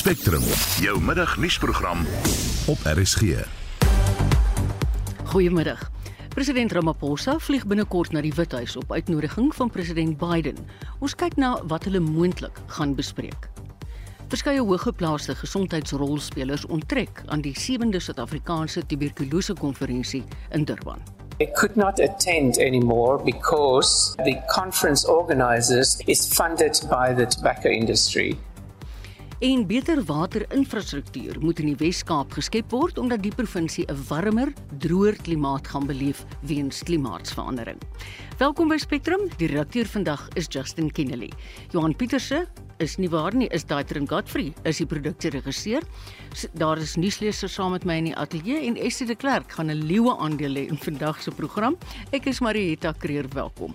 Spectrum, jou middagnuusprogram op RSG. Goeiemiddag. President Ramaphosa vlieg binnekort na die Withuis op uitnodiging van president Biden. Ons kyk na wat hulle moontlik gaan bespreek. Verskeie hoëgeplaaste gesondheidsrolspelers onttrek aan die 7de Suid-Afrikaanse tuberkulose konferensie in Durban. I could not attend anymore because the conference organizers is funded by the tobacco industry. En beter waterinfrastruktuur moet in die Wes-Kaap geskep word omdat die provinsie 'n warmer, droër klimaat gaan beleef weens klimaatsverandering. Welkom by Spectrum. Die redakteur vandag is Justin Kennedy. Johan Pieterse is nie waar nie, is Daitrin Godfrey, is die produksie-regisseur. Daar is nuuslesers saam met my in die ateljee en Essie de Klerk gaan 'n leeu aandeel hê in vandag se program. Ek is Marieta Kreer, welkom.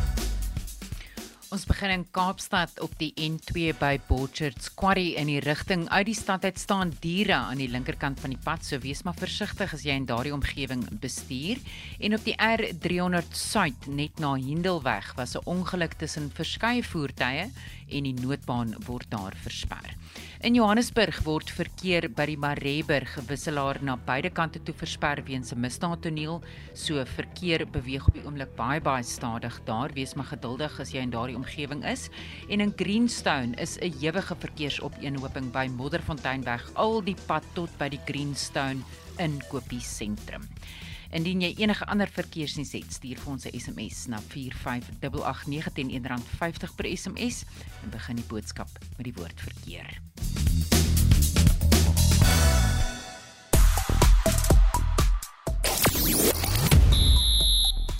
Ons begin in Kaapstad op die N2 by Borchards Quarry in die rigting uit die stad uit staan diere aan die linkerkant van die pad, so wees maar versigtig as jy in daardie omgewing bestuur. En op die R300 Suid net na Hindelweg was 'n ongeluk tussen verskeie voertuie en die noodbaan word daar versper. In Johannesburg word verkeer by die Mareberg gewisselaar na beide kante toe versper weens 'n misdaadtoneel. So verkeer beweeg op die oomblik baie baie stadig daar. Wees maar geduldig as jy in daardie omgewing is. En in Greenstone is 'n ewige verkeersopeenhoping by Modderfonteinweg al die pad tot by die Greenstone inkopiesentrum. Indien jy enige ander verkeersnuus het, stuur vir ons 'n SMS na 4588910 R50 per SMS en begin die boodskap met die woord verkeer.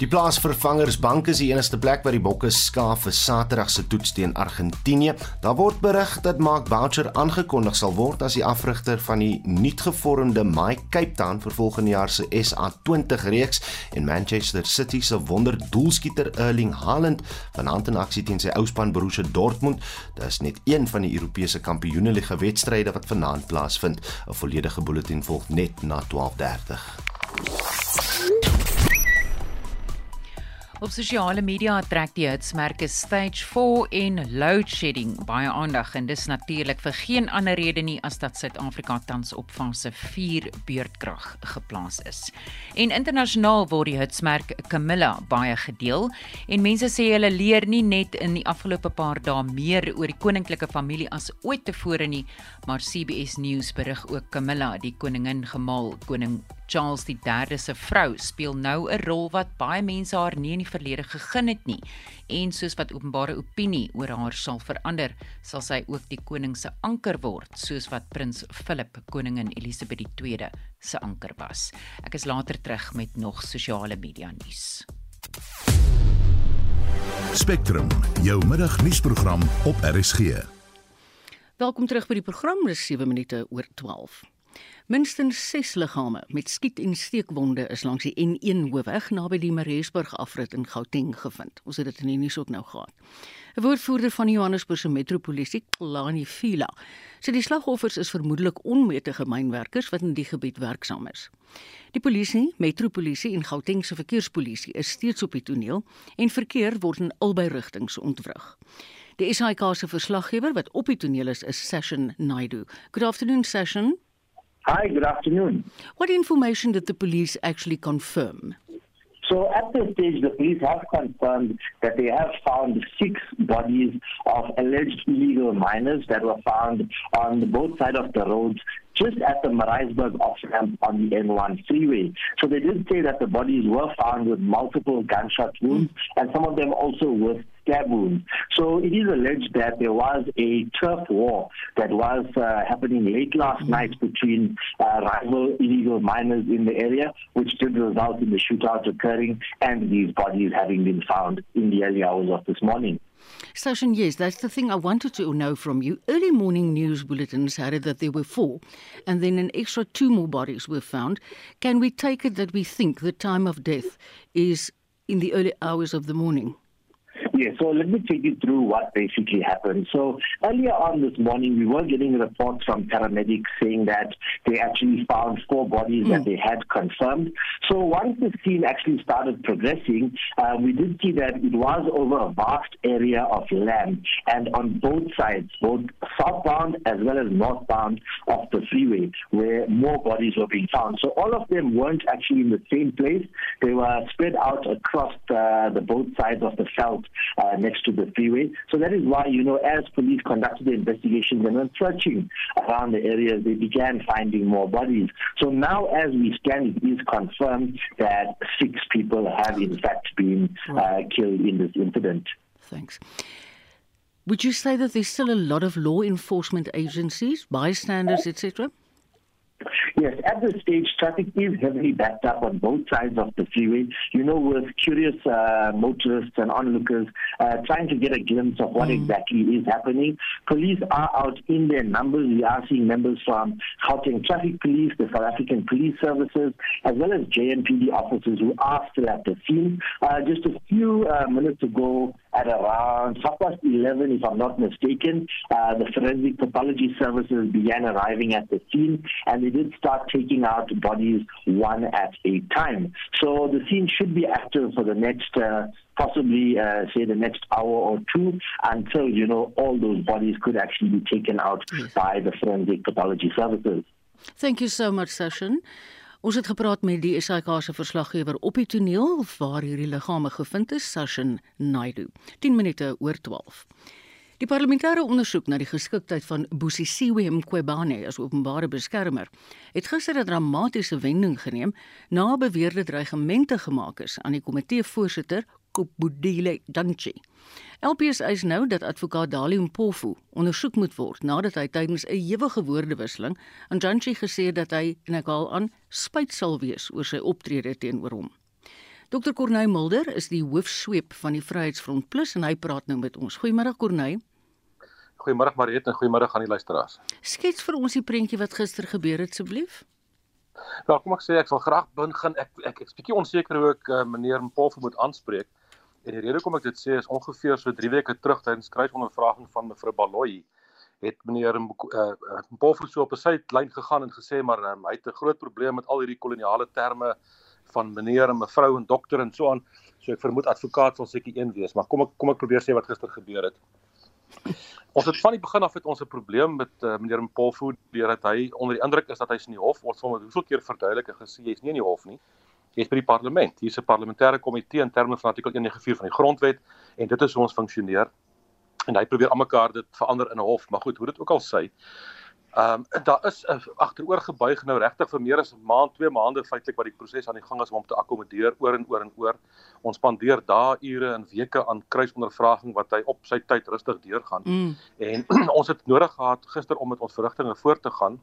Die plaasvervangersbank is die enigste plek waar die bokke skaaf vir Saterdag se toets teen Argentinië. Daar word berig dat Mark Boucher aangekondig sal word as die afrigter van die nuutgevormde My Cape Town vir volgende jaar se SA20 reeks en Manchester City se wonderdoelskieter Erling Haaland vanaand in aksie teen sy ouspan Borussia Dortmund. Dit is net een van die Europese Kampioenligga wedstryde wat vanaand plaasvind. 'n Volledige bulletin volg net na 12:30. Op sosiale media trek die hitsmerke Stage 4 en Load Shedding baie aandag en dis natuurlik vir geen ander rede nie as dat Suid-Afrika tans op fase 4 beurtkrag geplaas is. En internasionaal word die hitsmerk Camilla baie gedeel en mense sê hulle leer nie net in die afgelope paar dae meer oor die koninklike familie as ooit tevore nie, maar CBS News berig ook Camilla, die koningin gemaal koning Charles III se vrou speel nou 'n rol wat baie mense haar nie in die verlede gegun het nie. En soos wat openbare opinie oor haar sal verander, sal sy ook die koning se anker word, soos wat prins Philip koningin Elisabeth II se anker was. Ek is later terug met nog sosiale media nuus. Spectrum, jou middagnuusprogram op RSG. Welkom terug by die program, dis 7 minute oor 12. Minstens 6 liggame met skiet- en steekwonde is langs die N1 hoofweg naby die Mariesburg afrit in Gauteng gevind. Ons het dit in die nuus ook nou gehad. 'n Woordvoerder van die Johannesburgse Metropolisie, Lani Fila, sê die slagoffers is vermoedelik onmetige mynwerkers wat in die gebied werksaam is. Die polisie, Metropolisie en Gautengse verkeerspolisie is steeds op die toneel en verkeer word in albei rigtings ontwrig. Die SAK se verslaggewer wat op die toneel is, is Session Naidu. Good afternoon Session. Hi, good afternoon. What information did the police actually confirm? So at this stage, the police have confirmed that they have found six bodies of alleged illegal miners that were found on both sides of the roads just at the Mariesburg off ramp on the N1 freeway. So they did say that the bodies were found with multiple gunshot wounds and some of them also with So it is alleged that there was a turf war that was uh, happening late last night between uh, rival illegal miners in the area, which did result in the shootout occurring and these bodies having been found in the early hours of this morning. Station, yes, that's the thing I wanted to know from you. Early morning news bulletins had it that there were four, and then an extra two more bodies were found. Can we take it that we think the time of death is in the early hours of the morning? Yeah, so let me take you through what basically happened. So earlier on this morning, we were getting reports from paramedics saying that they actually found four bodies mm. that they had confirmed. So once the scene actually started progressing, uh, we did see that it was over a vast area of land and on both sides, both southbound as well as northbound of the freeway, where more bodies were being found. So all of them weren't actually in the same place. They were spread out across the, the both sides of the felt uh, next to the freeway. So that is why, you know, as police conducted the investigation and were searching around the areas, they began finding more bodies. So now, as we stand, it is confirmed that six people have in fact been uh, killed in this incident. Thanks. Would you say that there's still a lot of law enforcement agencies, bystanders, etc.? Yes, at this stage, traffic is heavily backed up on both sides of the freeway. You know, with curious uh, motorists and onlookers uh, trying to get a glimpse of what mm. exactly is happening. Police are out in their numbers. We are seeing members from Gauteng Traffic Police, the South African Police Services, as well as JNPD officers who are still at the scene. Uh, just a few uh, minutes ago, at around half past 11, if I'm not mistaken, uh, the forensic pathology services began arriving at the scene and they did start taking out bodies one at a time. So the scene should be active for the next uh, possibly uh, say the next hour or two until you know all those bodies could actually be taken out by the forensic pathology services. Thank you so much, Session. Ons het gepraat met die SAK se verslaggewer op die toneel waar hierdie liggame gevind is, Sashin Naidu. 10 minute oor 12. Die parlementêre ondersoek na die geskiktheid van Busisiwe Mqwebane as openbare beskermer het gister 'n dramatiese wending geneem na beweerde dreigemente gemaak is aan die komitee voorsitter Kubudile Danchi. LPS eis nou dat advokaat Dali Mpofu ondersoek moet word nadat hy tydens 'n ewige woordewisseling aan Danchi gesê het dat hy en ek al aan spyt sal wees oor sy optrede teenoor hom. Dr Corneil Mulder is die hoofsweep van die Vryheidsfront Plus en hy praat nou met ons. Goeiemôre Corneil. Goeiemôre Mariet en goeiemôre aan die luisteraars. Skets vir ons die prentjie wat gister gebeur het asseblief. Ja, kom ek sê ek sal graag begin. Ek ek ek's bietjie onseker hoe ek uh, meneer Mpofo moet aanspreek. En die rede hoekom ek dit sê is ongeveer so 3 weke terug tydens skryfondervraging van mevrou Baloyi het meneer uh, Mpofo so op 'n sydlyn gegaan en gesê maar um, hy het 'n groot probleem met al hierdie koloniale terme van meneer en mevrou en dokter en so aan. So ek vermoed advokaat sal seker een wees, maar kom ek kom ek probeer sê wat gister gebeur het. Ons het van die begin af het ons 'n probleem met uh, meneer Mpofo deurdat hy onder die indruk is dat hy's in die hof. Ons het hom hoeveel keer verduidelik en gesê jy's nie in die hof nie. Jy's by die parlement. Hier's 'n parlementêre komitee in terme van artikel 194 van die grondwet en dit is hoe ons funksioneer. En hy probeer almekaar dit verander in 'n hof, maar goed, hoe dit ook al sê. Ehm um, daar is 'n agteroor gebuig nou regtig vir meer as 'n maand, 2 maande feitelik wat die proses aan die gang is om hom te akkommodeer oor en oor en oor. Ons spandeer dae, ure en weke aan kruisondervraging wat hy op sy tyd rustig deurgaan. Mm. En ons het nodig gehad gister om met ons verrigtinge voort te gaan.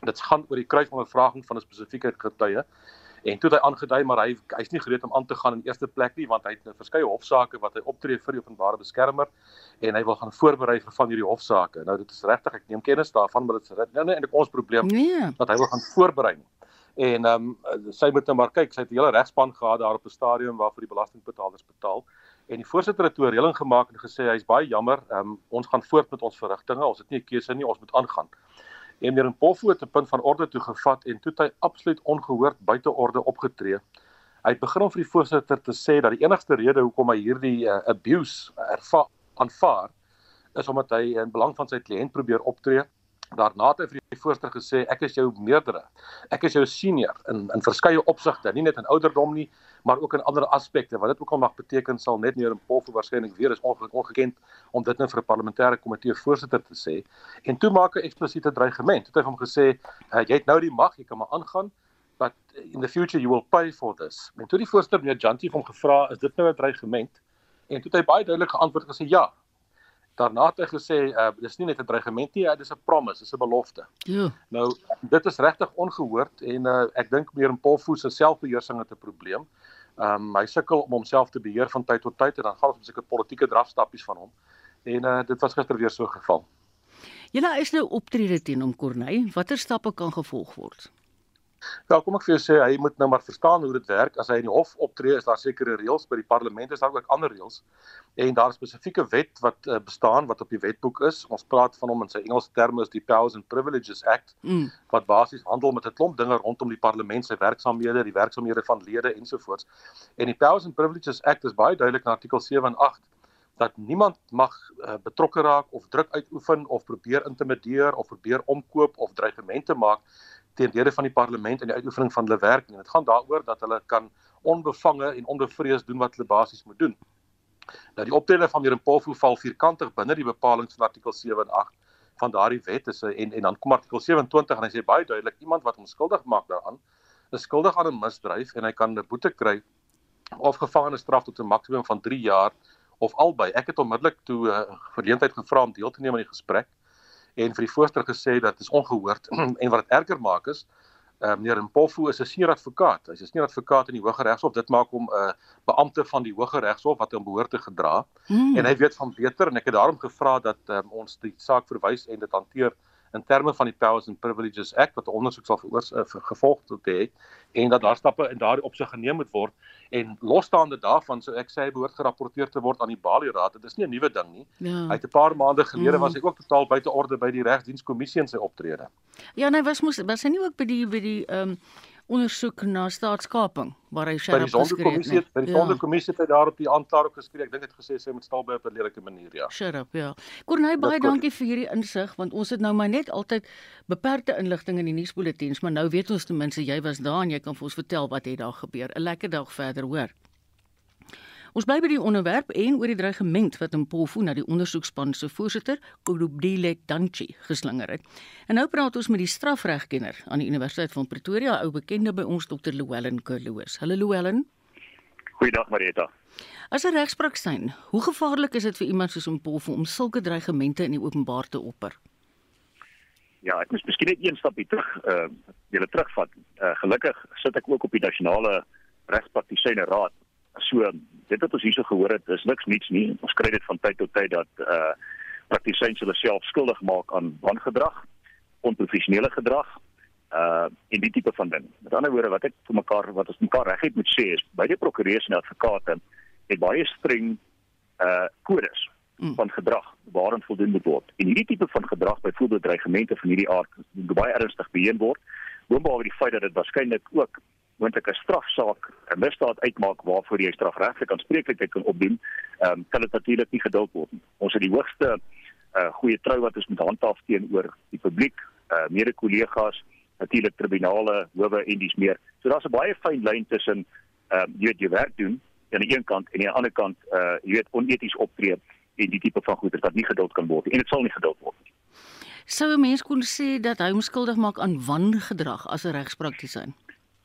Dit gaan oor die kruisondervraging van 'n spesifieke getuie. En toe het hy aangedui maar hy hy's nie gereed om aan te gaan in eerste plek nie want hy het verskeie hofsaake wat hy optree vir die openbare beskermer en hy wil gaan voorberei vir van hierdie hofsaake. Nou dit is regtig ek neem kennis daarvan maar dit is nou nie eintlik ons probleem nee. dat hy wil gaan voorberei. En ehm um, sy moet nou maar kyk, sy het 'n hele regspan gehad daar op 'n stadium waarvoor die belastingbetalers betaal. En die voorsitter het toe 'n reëling gemaak en gesê hy's baie jammer, ehm um, ons gaan voort met ons verrigtinge. Ons het nie 'n keuse nie, ons moet aangaan en meneer Mpofu het 'n punt van orde toe gevat en toe hy absoluut ongehoord buite orde opgetree. Hy het begin om vir die voorsitter te sê dat die enigste rede hoekom hy hierdie uh, abuse aanvaar is omdat hy in belang van sy kliënt probeer optree Daarna het hy vir die voorsteur gesê ek is jou meerdere. Ek is jou senior in in verskeie opsigte, nie net in ouderdom nie, maar ook in ander aspekte. Wat dit ook al mag beteken sal net meer in Polfo waarskynlik weer is ongelukkig ongekend om dit nou vir 'n parlementêre komitee voorsitter te sê. En toe maak hy eksplisiete dreigement. Toe het hy hom gesê uh, jy het nou die mag, jy kan maar aangaan, but in the future you will pay for this. En toe die voorsteur meneer Jantie hom gevra, is dit nou 'n dreigement? En toe het hy baie duidelik geantwoord gesê ja, Daarna het hy gesê uh dis nie net 'n dreigement nie, dis 'n promise, dis 'n belofte. Ja. Nou dit is regtig ongehoord en uh ek dink meer in Paul Foos se selfbeheersing het 'n probleem. Um hy sukkel om homself te beheer van tyd tot tyd en dan gaan ons seker politieke drafstappies van hom. En uh dit was gister weer so geval. Julle is nou optrede teen hom Corneille, watter stappe kan gevolg word? Ja, kom ek vir jou sê hy moet nou maar verstaan hoe dit werk. As hy in die hof optree, is daar sekere reëls by die parlement, is daar ook ander reëls. En daar is spesifieke wet wat uh, bestaan wat op die wetboek is. Ons praat van hom in sy Engelse terme is die Powers and Privileges Act mm. wat basies handel met 'n klomp dinge rondom die parlement se werksamehede, die werksamehede van lede ensovoorts. En die Powers and Privileges Act is baie duidelik in artikel 7 en 8 dat niemand mag uh, betrokke raak of druk uitoefen of probeer intimideer of probeer omkoop of dreigemente maak teen lede van die parlement in die uitoefening van hulle werk nie. Dit gaan daaroor dat hulle kan onbevange en onbevrees doen wat hulle basies moet doen. Nou die optrede van Merimpofu val vierkantig binne die bepalinge van artikel 7 en 8 van daardie wet is en en dan kom artikel 27 en hy sê baie duidelik iemand wat onskuldig maak daaraan is skuldig aan 'n misdryf en hy kan 'n boete kry of gevangenisstraf tot 'n maksimum van 3 jaar of albei. Ek het onmiddellik toe 'n uh, geleentheid gevra om deel te neem aan die gesprek en vir die voorsteur gesê dat dit is ongehoord en wat dit erger maak is uh, meneer Mpofu is 'n senior advokaat. Hy's 'n senior advokaat in die Hoge Regshof. Dit maak hom 'n uh, beampte van die Hoge Regshof wat hom behoort te gedra. Hmm. En hy weet van beter en ek het daarom gevra dat um, ons die saak verwys en dit hanteer in terme van die Powers and Privileges Act wat 'n ondersoek sal veroors uh, gevolg tot hê en dat daar stappe in daardie opsig geneem moet word en losstaande daarvan sou ek sê hy behoort gerapporteer te word aan die Bali Raad. Dit is nie 'n nuwe ding nie. Ja. Hy het 'n paar maande gelede mm. was hy ook totaal buite orde by die regsdienskommissie in sy optrede. Ja, nee, was moes was hy nie ook by die by die ehm um ondersoek na staatskaping waar hy sy kommissie by die sonderkommissie ja. het daar op die aanklaer ook geskree. Ek dink dit gesê sy moet stal by op 'n lelike manier, ja. Sherp, ja. Kornay baie dankie vir hierdie insig want ons het nou maar net altyd beperkte inligting in die nuusbulletins, maar nou weet ons ten minste jy was daar en jy kan vir ons vertel wat het daar gebeur. 'n Lekker dag verder, hoor. Ons bly by die onderwerp en oor die dreigement wat in Polfu na die ondersoekspan se voorsitter, Kolubdile Danchi, geslinger het. En nou praat ons met die strafregkenner aan die Universiteit van Pretoria, ou bekende by ons Dr. Llewellyn Kerloos. Hallo Llewellyn. Goeiedag Marita. As 'n regspraktyk, hoe gevaarlik is dit vir iemand soos Polfu om sulke dreigemente in die openbaar te opper? Ja, ek moet miskien net een stapie terug uh julle terugvat. Uh gelukkig sit ek ook op die nasionale regspraktisyne raad So dit wat ons hierso gehoor het, is niks niets nie. Ons kry dit van tyd tot tyd dat uh praktisyns hulle self skuldig maak aan wangedrag, onprofessionele gedrag, uh en die tipe van ding. Met ander woorde wat ek vir mekaar wat ons mekaar reguit moet sê is die prokureurs en advokate het baie streng uh kodes mm. van gedrag waarin voldoen moet word. En hierdie tipe van gedrag, byvoorbeeld dreigemente van hierdie aard, moet baie ernstig beheer word. Boonop die feit dat dit waarskynlik ook moontlik 'n strafsaak 'n misdaad uitmaak waarvoor jy strafregtelik aanspreeklikheid kan opdoen, ehm um, kan dit natuurlik nie geduld word nie. Ons het die hoogste uh goeie trou wat ons moet handhaaf teenoor die publiek, uh mede-kollegas, natuurlik tribunale, howe en dis meer. So daar's 'n baie fyn lyn tussen ehm um, jy weet jy werk doen aan die een kant en aan die ander kant uh jy weet oneties optree en die tipe van goeder wat nie geduld kan word nie en dit sal nie geduld word nie. Sou 'n mens kon sê dat hy homskuldig maak aan wangedrag as 'n regspraktisyn?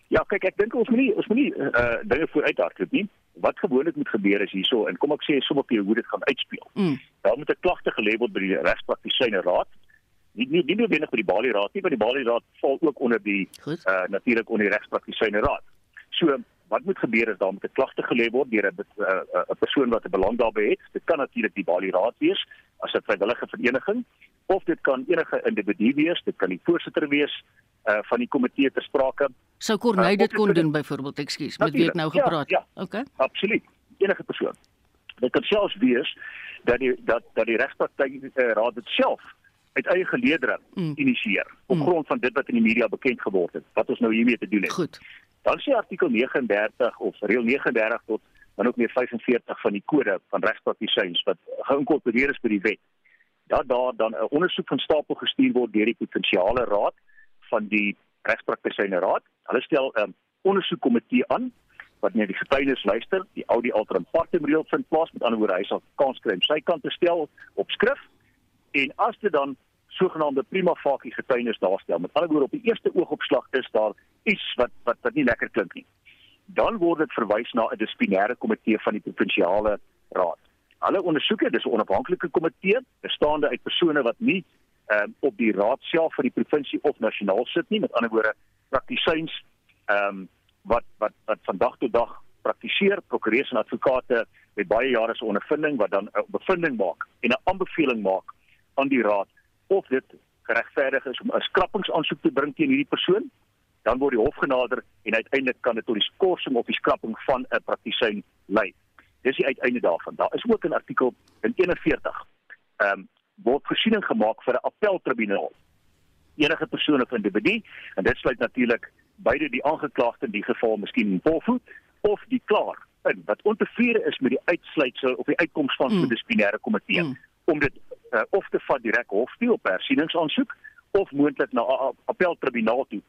Ja, kyk, ek dink ons moet nie ons moet nie uh dinge vooruithardloop nie. Wat gewoonlik moet gebeur is hierso en kom ek sê sommer vir jou hoe dit gaan uitspeel. Mm. Daar moet 'n klagte gelê word by die regspraktisyne raad. Nie nie nie noodwendig by die Bali raad nie, want die Bali raad val ook onder die Goed. uh natuurlik onder die regspraktisyne raad. So wat moet gebeur is daar moet 'n klagte gelê word deur 'n 'n persoon wat 'n belang daarbey het. Dit kan natuurlik die Bali raad wees as 'n vrywillige vereniging of dit kan enige individu wees, dit kan die voorsitter wees uh van die komitee ter sprake. Sou Corneille uh, dit kon doen byvoorbeeld, ekskuus, met wie ek nou ja, gepraat. Ja, ja, okay. Absoluut. Enige persoon. Dit kan selfs wees dat die dat dat die regspraktyk uh, raad dit self uit eie geleedere mm. initieer op mm. grond van dit wat in die media bekend geword het wat ons nou hiermee te doen het. Goed. Dan sê artikel 39 of reël 39 tot dan ook meer 45 van die kode van regspraktisyns wat geïnkorporeer is by die wet dat daar dan 'n ondersoek van stapel gestuur word deur die provinsiale raad van die regspraktisyne raad. Hulle stel 'n um, ondersoekkomitee aan wat net die getuienis luister, die audi alteram partem reël vind plaas met ander woorde hy sal kans kry om sy kant te stel op skrif en as dit dan sogenaamde prima facie getuienis daarstel. Met ander woorde op die eerste oogopslag is daar iets wat wat wat nie lekker klink nie. Dan word dit verwys na 'n dissiplinêre komitee van die provinsiale raad. Hulle ondersoeke, dis 'n onafhanklike komitee bestaande uit persone wat nie um, op die raad self van die provinsie of nasionaal sit nie, met ander woorde praktisyns ehm um, wat wat wat van dag tot dag praktiseer, prokureurs en advokate met baie jare se ondervinding wat dan 'n bevinding maak en 'n aanbeveling maak aan die raad of dit geregverdig is om 'n skrappingsaansoek te bring teen hierdie persoon dan word die hof genader en uiteindelik kan dit tot die skorsing of die skrapping van 'n praktisyn lei. Dis die uiteinde daarvan. Daar is ook 'n artikel in 41. Ehm um, word voorsiening gemaak vir 'n appeltribunaal. Enige persoon of individu en dit sluit natuurlik beide die aangeklaagde in die geval miskien in Polfoot of die klaar in wat ontevrede is met die uitsluitsel of die uitkoms van mm. dissiplinêre komitee mm. om dit uh, of te vat direk hof toe op hersieningsaansoek of moontlik na 'n appeltribunaal toe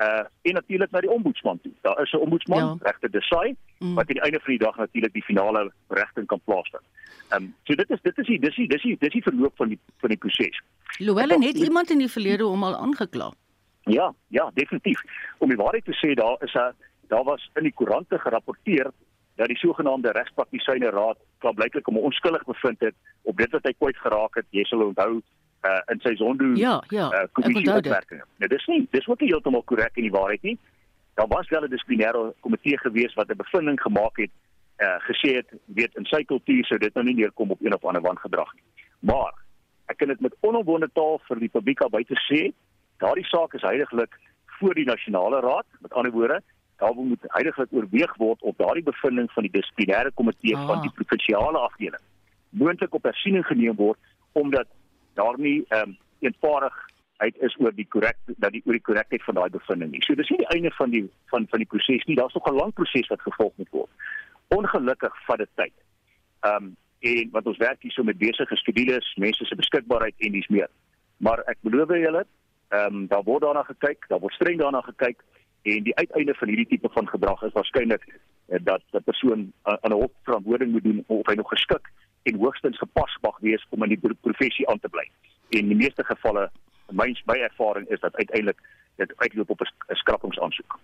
uh en natuurlik na die ombudsman toe. Daar is 'n ombudsman, ja. regter Desai, mm. wat aan die einde van die dag natuurlik die finale regting kan plaasvind. Ehm um, so dit is dit is die dis die dis die dis die verloop van die van die proses. Louwelen het iemand in die verlede hom al aangekla. Ja, ja, definitief. Om die waarheid te sê, daar is 'n daar was in die koerante gerapporteer dat die sogenaamde regspraktisyne raad klaarblyklik om onskuldig bevind het op dit wat hy kwyt geraak het. Jy sal onthou uh, in sy sonde ja, ja, uh, kommissie uitwerking. Nou dis nie dis ook nie heeltemal korrek in die waarheid nie. Daar was wel 'n dissiplinêre komitee gewees wat 'n bevinding gemaak het uh, gesê het weet in sy kultuur sou dit nou nie neerkom op een of ander wangedrag nie. Maar ek kan dit met onomwonde taal vir die publiek al buite sê, daardie saak is heidaglik voor die nasionale raad, met ander woorde, daar moet heidaglik oorweeg word op daardie bevinding van die dissiplinêre komitee ah. van die provinsiale afdeling moontlik op hersiening geneem word omdat daar nie ehm um, eenvoudigheid is oor die korrek dat die oor die korrektheid van daai bevinding nie. So dis nie die einde van die van van die proses nie. Daar's nog 'n lang proses wat gevolg moet word. Ongelukkig vat dit tyd. Ehm um, en wat ons werk hier so met besige skedules, mense se beskikbaarheid en dis meer. Maar ek beloof julle, ehm um, daar word daarna gekyk, daar word streng daarna gekyk en die uiteinde van hierdie tipe van gedrag is waarskynlik uh, dat 'n persoon aan 'n hof verantwoording moet doen of hy nog geskik en hoogstens gepas mag wees om in die professie aan te bly. En in die meeste gevalle, myns my ervaring is dat uiteindelik dit uitloop op 'n skrappingsaansoek.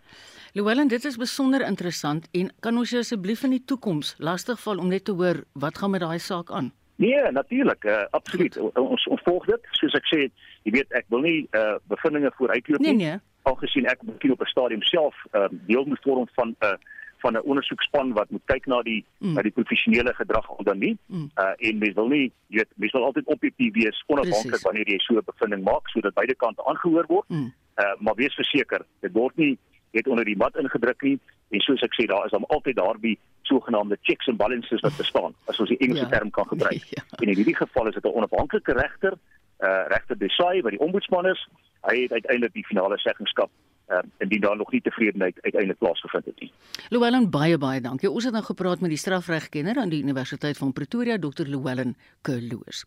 Llewellyn, dit is besonder interessant en kan ons jou asseblief in die toekoms lastigval om net te hoor wat gaan met daai saak aan? Nee, natuurlik, uh, absoluut. Ons, ons volg dit. Soos ek sê, jy weet ek wil nie uh bevindinge vooruitloop nie. Nee, nee. Algesien ek miskien op 'n stadium self uh deel moet vorm van 'n uh, van 'n ondersoekspan wat moet kyk na die mm. na die professionele gedrag onder nie. Mm. Uh en mens wil nie, jy weet, mens wil altyd objektief wees, onafhanklik wanneer jy so 'n bevinding maak sodat beide kante aangehoor word. Mm. Uh maar wees verseker, dit word nie net onder die mat ingedruk nie en soos ek sê, daar is dan altyd daardie sogenaamde checks and balances wat bestaan, as ons die Engelse ja. term kan gebruik. ja. En in hierdie geval is dit 'n onafhanklike regter, uh regter Desai wat die ombudsman is. Hy het uiteindelik die finale seggenskap uh, indien daar nog nie tevredenheid uiteindelik plaasgevind het nie. Llewellyn baie baie dankie. Ons het nou gepraat met die strafregkenner aan die Universiteit van Pretoria, Dr. Llewellyn Kerloos.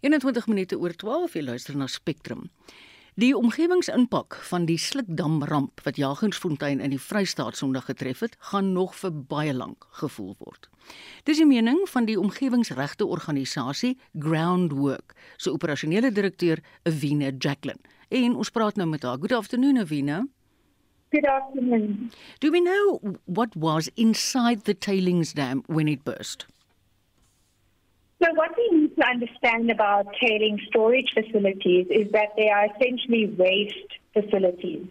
21 minute oor 12 jy luister na Spectrum. Die omgewingsimpak van die Slukdam-ramp wat Jagersfontein in die Vrystaat Sondag getref het, gaan nog vir baie lank gevoel word. Dis die mening van die omgewingsregte organisasie Groundwork se operasionele direkteur, Avina Jacqueline. En ons praat nou met haar. Good afternoon, Avina. Good afternoon. Do we know what was inside the tailings dam when it burst? So, what we need to understand about tailing storage facilities is that they are essentially waste facilities.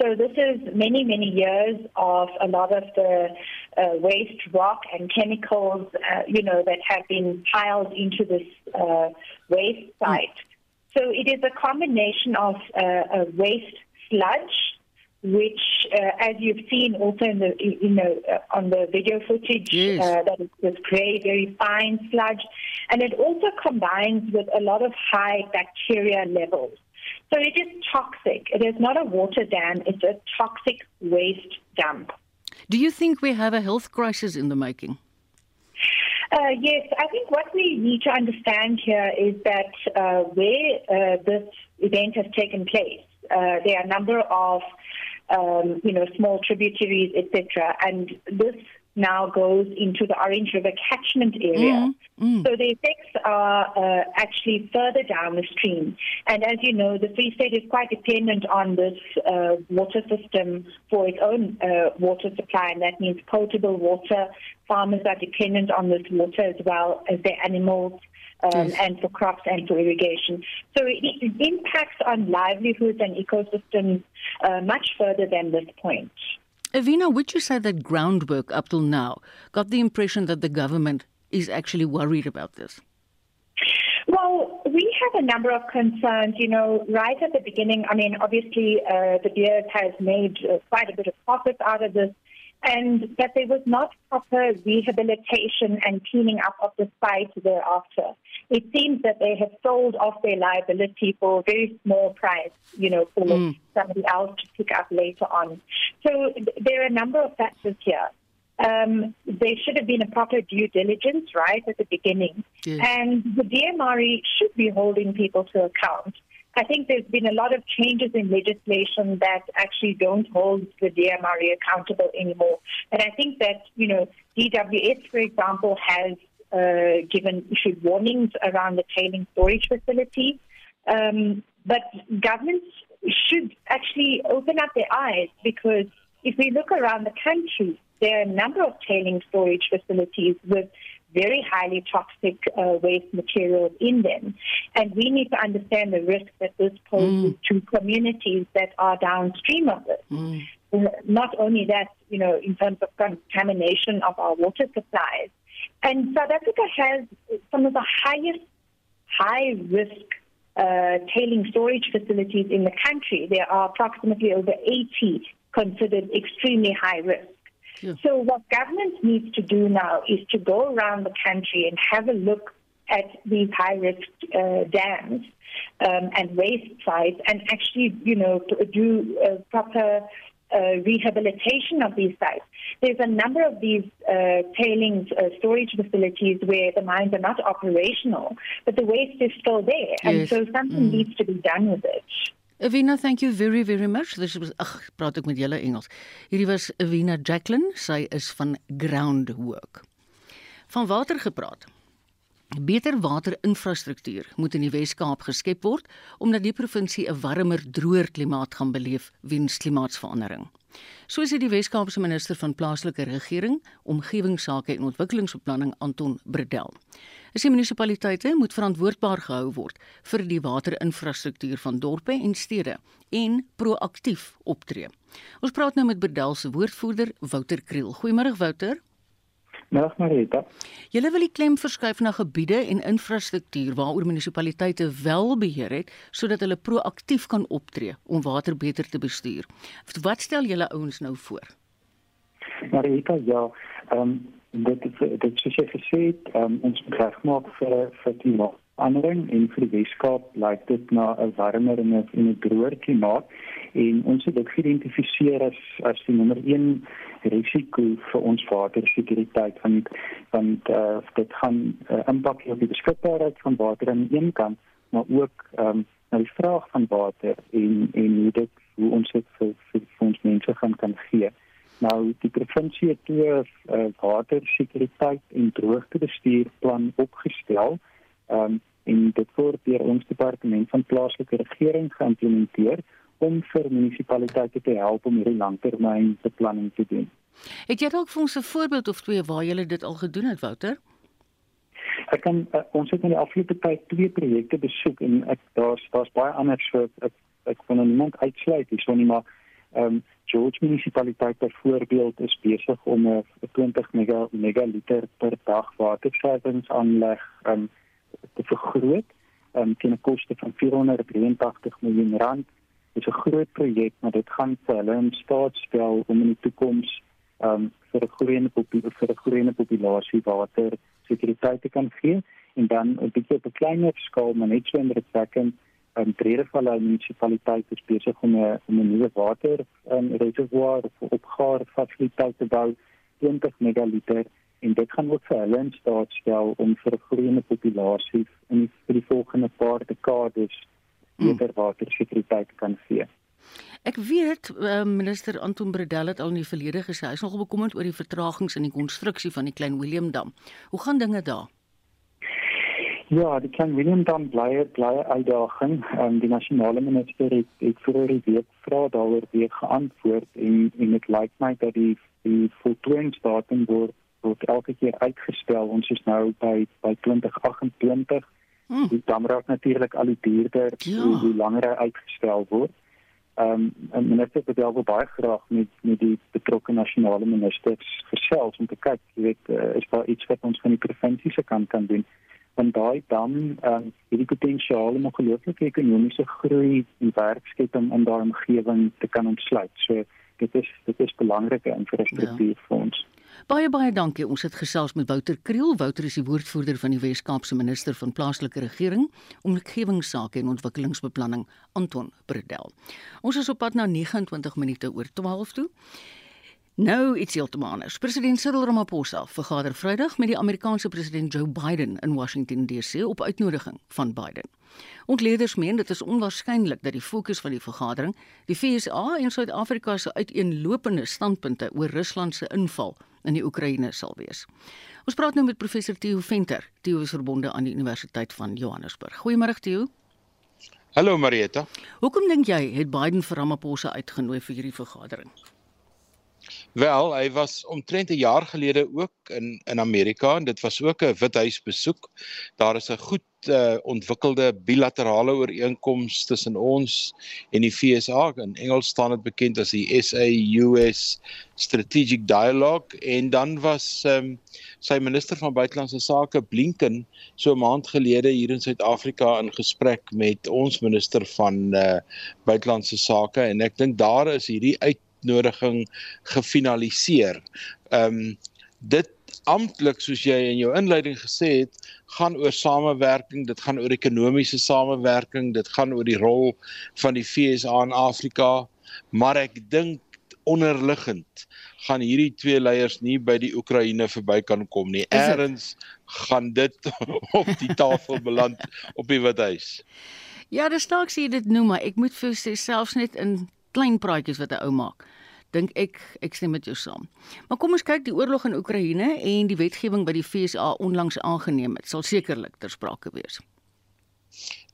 So, this is many, many years of a lot of the uh, waste rock and chemicals, uh, you know, that have been piled into this uh, waste site. Mm. So, it is a combination of uh, waste sludge which, uh, as you've seen also in the, you know, uh, on the video footage, yes. uh, that is this grey, very fine sludge, and it also combines with a lot of high bacteria levels. So it is toxic. It is not a water dam; it's a toxic waste dump. Do you think we have a health crisis in the making? Uh, yes, I think what we need to understand here is that uh, where uh, this event has taken place, uh, there are a number of um, you know, small tributaries, etc. And this now goes into the Orange River catchment area. Mm, mm. So the effects are uh, actually further down the stream. And as you know, the Free State is quite dependent on this uh, water system for its own uh, water supply, and that means potable water. Farmers are dependent on this water as well as their animals um, and for crops and for irrigation. So it, it impacts on livelihoods and ecosystems uh, much further than this point. Avina, would you say that groundwork up till now got the impression that the government is actually worried about this? Well, we have a number of concerns. You know, right at the beginning, I mean, obviously, uh, De Beers has made uh, quite a bit of profit out of this, and that there was not proper rehabilitation and cleaning up of the site thereafter. It seems that they have sold off their liability for a very small price, you know, for mm. somebody else to pick up later on. So there are a number of factors here um, there should have been a proper due diligence right at the beginning. And the DMRE should be holding people to account. I think there's been a lot of changes in legislation that actually don't hold the DMRE accountable anymore. And I think that, you know, DWS, for example, has uh, given issued warnings around the tailing storage facility. Um, but governments should actually open up their eyes because if we look around the country, there are a number of tailing storage facilities with very highly toxic uh, waste materials in them. And we need to understand the risk that this poses mm. to communities that are downstream of this. Mm. Not only that, you know, in terms of contamination of our water supplies. And South Africa has some of the highest high risk uh, tailing storage facilities in the country. There are approximately over 80 considered extremely high risk. Yeah. So what government needs to do now is to go around the country and have a look at these high-risk uh, dams um, and waste sites and actually, you know, do a proper uh, rehabilitation of these sites. There's a number of these uh, tailings uh, storage facilities where the mines are not operational, but the waste is still there, yes. and so something mm. needs to be done with it. Evina, thank you very very much. Dis ag, praat ek met julle Engels. Hierdie was Evina Jacqueline, sy is van Groundwork. Van water gepraat. Beter waterinfrastruktuur moet in die Wes-Kaap geskep word omdat die provinsie 'n warmer, droër klimaat gaan beleef weens klimaatsverandering. Soos het die Wes-Kaapse minister van plaaslike regering, omgewingsake en ontwikkelingsbeplanning Anton Bredel. Is die munisipaliteite moet verantwoordbaar gehou word vir die waterinfrastruktuur van dorpe en stede en proaktief optree. Ons praat nou met Bredel se woordvoerder Wouter Kriel. Goeiemôre Wouter. Middag Marita. Julle wil die klem verskuif na gebiede en infrastruktuur waaroor munisipaliteite wel beheer het sodat hulle proaktief kan optree om water beter te bestuur. Wat stel julle ouens nou voor? Marita, ja, ehm um, dit is dit soos jy gesê het, um, ons moet regmaak vir vir klimaatsverandering en vir die Weskaap lyk dit na 'n warmer en 'n droër klimaat en ons het dit geïdentifiseer as as die nommer 1 risiko vir ons watersekuriteit van van uh, dit gaan uh, impak op die beskikbaarheid van water aan die een kant maar ook um, na die vraag van water en en hoe dit hoe ons dit vir, vir, vir ons mense gaan kan gee. Nou die provinsie het 'n uh, watersekuriteit en droogtebestuurplan opgestel. Ehm um, en dit word deur ons departement van plaaslike regering geïmplementeer om vir munisipaliteite te help om hierdie langtermynbeplanning te doen. Het jy dalk vir ons 'n voorbeeld of twee waar jy dit al gedoen het, Wouter? Ek kan uh, ons het in die afgelope tyd twee projekte besoek en ek daar's daar's baie ander so ek ek kon niemand uitsluit hierso nie maar ehm um, George munisipaliteit byvoorbeeld is besig om 'n 20 mega megaliter per dag waterverwerkingsaanleg um, te vergroot um, teen 'n koste van 483 miljoen rand. Is 'n groot projek, maar dit gaan vir hulle in staat stel om in die toekoms um, vir 'n groeiende populasie vir 'n groeiende populasie water sekuriteit te kan gee en dan 'n bietjie op 'n kleiner skaal, maar net so indrukwekkend, um, Bredevalle munisipaliteit is besig om 'n om 'n nuwe water um, reservoir of opgaar fasiliteit te bou 20 megaliter en dit gaan ook vir hulle in staat stel om vir 'n groeiende populasie in vir die volgende paar dekades beter watersekuriteit kan gee. Ek weet uh, minister Anton Bredel het al in die verlede gesê hy is nogal bekommerd oor die vertragings in die konstruksie van die Klein Willem Dam. Hoe gaan dinge daar? Ja, die Klein Willem Dam bly bly uitdaging. Um, die nasionale minister het, het vroeër die week vra daaroor weer geantwoord en en dit lyk my dat die die voltooiingsdatum word word elke keer uitgestel. Ons is nou by by 2028 Hmm. Die dam raak natuurlik al die duurder ja. hoe, hoe langer hy uitgestel word. Ehm um, minister het wel baie graag met met die betrokke nasionale ministers gesels om te kyk, jy weet, uh, is daar iets wat ons van die provinsie se kant kan doen. van daai dam ehm um, het die potensiaal om ongelooflike ekonomiese groei en werkskepping in daardie omgewing te kan ontsluit. So dit is dit is belangrike infrastruktuur ja. vir ons. Baie baie dankie. Ons het gesels met Wouter Kriel. Wouter is die woordvoerder van die Wes-Kaapse minister van plaaslike regering, omgewingsake en ontwikkelingsbeplanning, Anton Bredel. Ons is op pad na 29 minute oor 12 toe. Nou iets heeltemal anders. President Cyril Ramaphosa vergader Vrydag met die Amerikaanse president Joe Biden in Washington DC op uitnodiging van Biden. Ontleeders meen dit is onwaarskynlik dat die fokus van die vergadering die FSA en Suid-Afrika se uiteenlopende standpunte oor Rusland se inval in die Oekraïne sal wees. Ons praat nou met professor Theo Venter, Theo is verbonde aan die Universiteit van Johannesburg. Goeiemôre Theo. Hallo Marieta. Hoekom dink jy het Biden vir Ramaphosa uitgenooi vir hierdie vergadering? Wel, hy was omtrent 'n jaar gelede ook in in Amerika en dit was ook 'n Withuis besoek. Daar is 'n goed uh, ontwikkelde bilaterale ooreenkoms tussen ons en die FSA. In Engels staan dit bekend as die SA-US Strategic Dialogue en dan was um, sy minister van buitelandse sake Blinken so 'n maand gelede hier in Suid-Afrika in gesprek met ons minister van uh, buitelandse sake en ek dink daar is hierdie uit uitnodiging gefinaliseer. Ehm um, dit amptelik soos jy in jou inleiding gesê het, gaan oor samewerking, dit gaan oor ekonomiese samewerking, dit gaan oor die rol van die FSA in Afrika, maar ek dink onderliggend gaan hierdie twee leiers nie by die Oekraïne verby kan kom nie. Eerens gaan dit op die tafel beland op die Withuis. Ja, dis dalk sê dit noem maar ek moet vir sê selfs net in klein praatjies wat hy ou maak dink ek ek stem met jou saam. Maar kom ons kyk die oorlog in Oekraïne en die wetgewing wat die FSA onlangs aangeneem het, sal sekerlik ter sprake wees.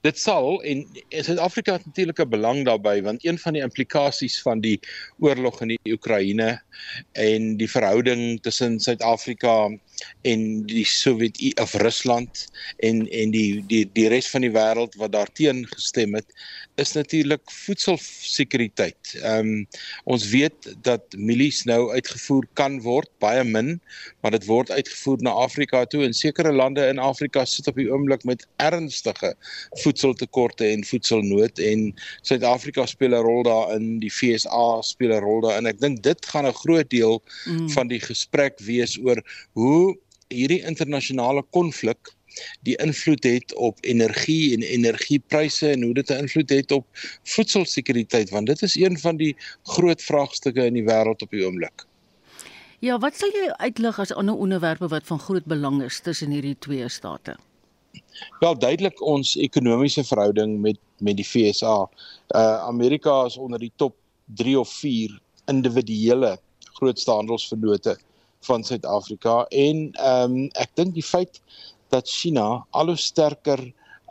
Dit sal en Suid-Afrika het natuurlik 'n belang daarbey want een van die implikasies van die oorlog in die Oekraïne en die verhouding tussen Suid-Afrika en die Sowjet of Rusland en en die die die res van die wêreld wat daarteen gestem het is natuurlik voedselsekuriteit. Ehm um, ons weet dat mielies nou uitgevoer kan word, baie min, maar dit word uitgevoer na Afrika toe en sekere lande in Afrika sit op die oomblik met ernstige voedseltekorte en voedselnood en Suid-Afrika speel 'n rol daarin, die FSA speel 'n rol daarin. Ek dink dit gaan 'n groot deel mm. van die gesprek wees oor hoe hierdie internasionale konflik die invloed het op energie en energiepryse en hoe dit 'n invloed het op voedselsekuriteit want dit is een van die groot vraagstukke in die wêreld op die oomblik. Ja, wat sal jy uitlig as ander onderwerpe wat van groot belang is tussen hierdie twee state? Wel duidelik ons ekonomiese verhouding met met die FSA. Uh Amerika is onder die top 3 of 4 individuele grootste handelsvennote van Suid-Afrika en ehm um, ek dink die feit dat China al hoe sterker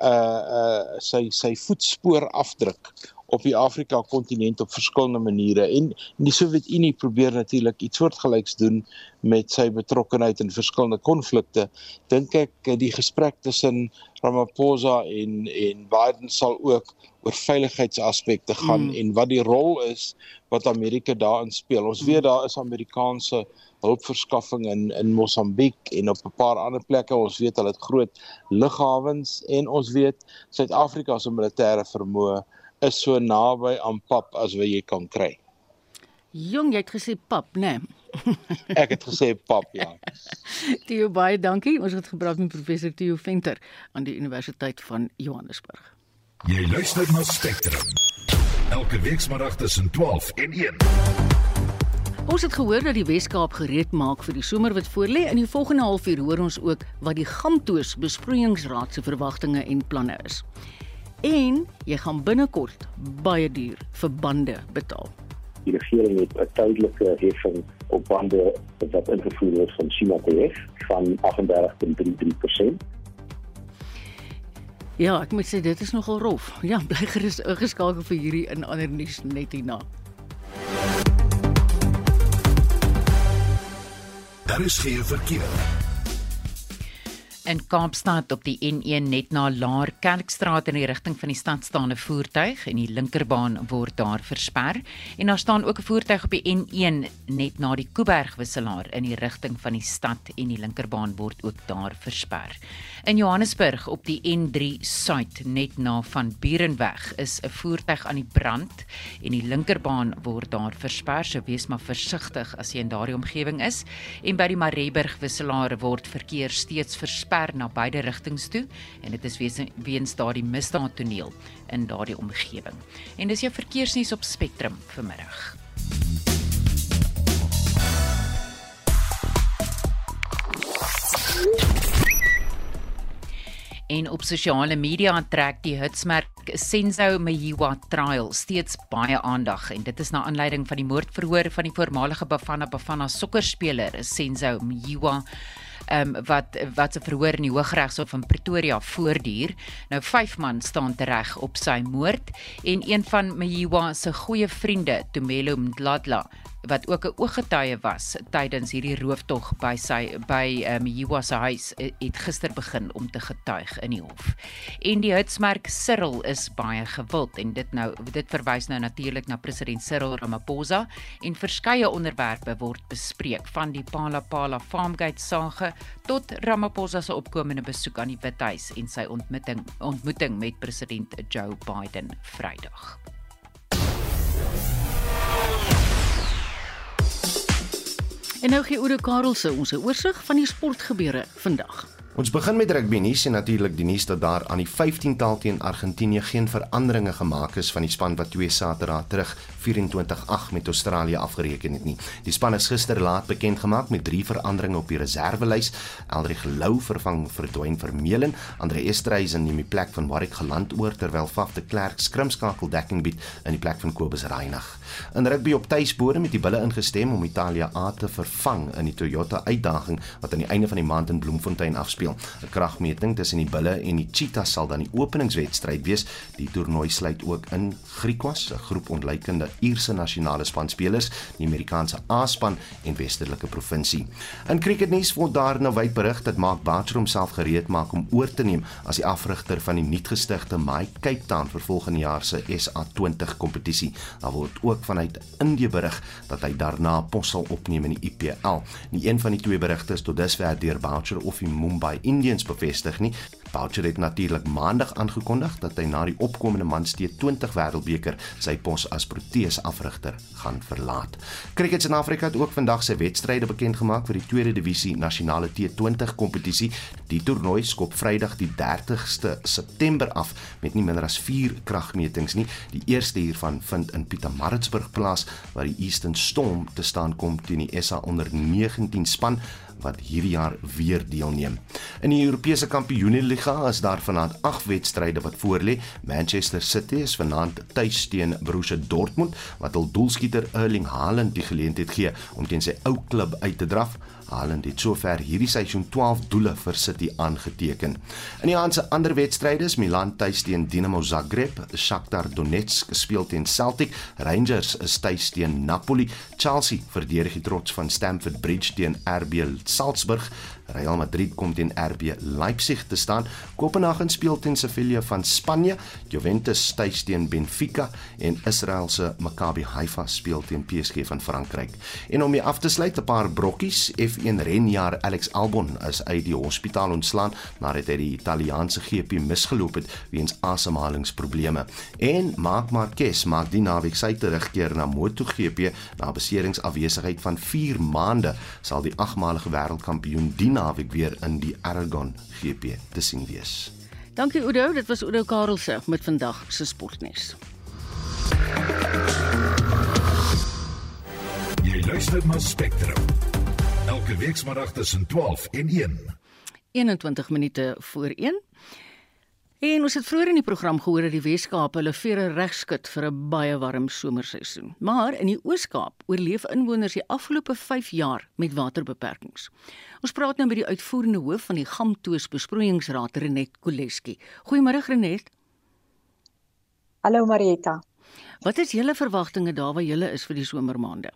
uh uh sy sy voetspoor afdruk op die Afrika kontinent op verskillende maniere en die Sowjetunie probeer natuurlik iets soortgelyks doen met sy betrokkeheid in verskillende konflikte dink ek die gesprek tussen Ramaphosa en en Biden sal ook oor veiligheidsaspekte gaan mm. en wat die rol is wat Amerika daarin speel ons weet daar is Amerikaanse hulpverskaffing in in Mosambiek en op 'n paar ander plekke. Ons weet hulle het groot lughawens en ons weet Suid-Afrika se militêre vermoë is so naby aan pap as wat jy kan kry. Jong, jy het gesê pap, né? Nee. Ek het gesê pap, ja. Theo baie dankie. Ons het gepraat met professor Theo Venter aan die Universiteit van Johannesburg. Jy luister na Spectrum. Elke week saterdag tussen 12 en 1. Ons het gehoor dat die Weskaap gereed maak vir die somer wat voorlê. In die volgende halfuur hoor ons ook wat die Gamtoos besproeiingsraad se verwagtinge en planne is. En jy gaan binnekort baie duur vir bande betaal. Die regering het 'n tydelike heffing op bande wat ingevoer is van China TF van 38.33%. Ja, ek moet sê dit is nogal rof. Ja, bly gerus ingeskakel vir hierdie in ander nuus net hierna. Daar is geen verkeer. In Kaapstad op die N1 net na Laar Kerkstraat in die rigting van die stad staan 'n voertuig en die linkerbaan word daar versper en daar staan ook 'n voertuig op die N1 net na die Kuiberg wisselaar in die rigting van die stad en die linkerbaan word ook daar versper. In Johannesburg op die N3 Suid net na van Burenweg is 'n voertuig aan die brand en die linkerbaan word daar versper, so wees maar versigtig as jy in daardie omgewing is en by die Mareberg wisselaar word verkeer steeds versper versper na beide rigtings toe en dit is weens daardie misdaadtoneel in daardie omgewing. En dis jou verkeersnuus op Spectrum vanmiddag. En op sosiale media trek die hitsmerk Senzo Mayiwa trial steeds baie aandag en dit is na aanleiding van die moordverhoor van die voormalige Bafana Bafana sokkerspeler Senzo Mayiwa um, wat wat se verhoor in die Hooggeregshof in Pretoria voortduur. Nou vyf man staan tereg op sy moord en een van Mayiwa se goeie vriende, Tumelo Mdladla, wat ook 'n ooggetuie was tydens hierdie rooftog by sy by um, Jiwa se huis het gister begin om te getuig in die hof. En die hitsmerk Cyril is baie gewild en dit nou dit verwys nou natuurlik na president Cyril Ramaphosa en verskeie onderwerpe word bespreek van die Palapala Farmgate sage tot Ramaphosa se opkomende besoek aan die Withuis en sy ontmoeting ontmoeting met president Joe Biden Vrydag. En nou gee Oude Karelse ons 'n oorsig van die sportgebeure vandag. Ons begin met rugby nuus en natuurlik die nuus dat daar aan die 15tal teen Argentinië geen veranderinge gemaak is van die span wat twee Saterdae terug 24-8 met Australië afgereken het nie. Die span is gister laat bekend gemaak met drie veranderinge op die reservelys. Eldrick Lou vervang vir Dwayne Vermeulen, Andre Estreisen neem die plek van Warwick Geland oor terwyl Faf de Klerk skrimskakel dekking bied in die plek van Kobus Reinig. In rugby op tuisbode met die bulle ingestem om Italia A te vervang in die Toyota uitdaging wat aan die einde van die maand in Bloemfontein afspeel. 'n Kragmeting tussen die bulle en die Cheetahs sal dan die openingswedstryd wees. Die toernooi sluit ook in Griekwas, 'n groep ontleikende Ierse nasionale span spelers, die Amerikaanse A-span en Westerlike provinsie. In cricketnuus word daar nou wyd berig dat Mark Boucher homself gereed maak om oor te neem as die afrigter van die nuutgestigte My Cape Town vir volgende jaar se SA20 kompetisie. Daar word ook ook vanuit Indië berig dat hy daarna pos sal opneem in die IPL. Nie een van die twee berigte is tot dusver deur Boucher of die Mumbai Indians bevestig nie. Boucher het natuurlik maandag aangekondig dat hy na die opkomende Manstee 20 Wêreldbeker sy pos as Proteas afrigter gaan verlaat. Cricket Suid-Afrika het ook vandag sy wedstryde bekend gemaak vir die tweede divisie nasionale T20 kompetisie. Die toernooi skop Vrydag die 30ste September af met nie minder as 4 kragmetings nie. Die eerste hiervan vind in Pietermaritzburg plaas waar die Eastern Storm te staan kom teen die SA onder 19 span wat hierdie jaar weer deelneem. In die Europese Kampioenligga is daar vanaand 8 wedstryde wat voorlê. Manchester City is vanaand tuis teen Borussia Dortmund wat hul doelskieter Erling Haaland die geleentheid gee om teen sy ou klub uit te draf. Haaland het sover hierdie seisoen 12 doele vir City aangeteken. In die aand se ander wedstryde is Milan tuis teen Dinamo Zagreb, Shakhtar Donetsk speel teen Celtic, Rangers is tuis teen Napoli, Chelsea verdedig die trots van Stamford Bridge teen RB Salzburg. Real Madrid kom teen RB Leipzig te staan. Kopenhagen speel teen Sevilla van Spanje. Juventus tuis teen Benfica en Israel se Maccabi Haifa speel teen PSG van Frankryk. En om mee af te sluit, 'n paar brokkies. F1 renjaer Alex Albon is uit die hospitaal ontslaan nadat hy die Italiaanse GP misgeloop het weens asemhalingsprobleme. En Marc Marquez maak die naweek sy terugkeer na MotoGP na beseringsafwesigheid van 4 maande. Sal die agmalige wêreldkampioen die naweek weer in die Aragon GP te sien wees. Dankie Oudo, dit was Oudo Karelse met vandag se sportnuus. Jy luister na Spectrum. Elke week saterdag tussen 12 en 1. 21 minute voor 1. En ons het vroeër in die program gehoor dat die Weskaap hulle vere regskit vir 'n baie warm somerseisoen. Maar in die Oos-Kaap oorleef inwoners die afgelope 5 jaar met waterbeperkings. Ons praat nou met die uitvoerende hoof van die Gamtoos Besproeiingsraad, Renet Koleski. Goeiemôre Renet. Hallo Marieta. Wat is julle verwagtinge daar waar julle is vir die somermaande?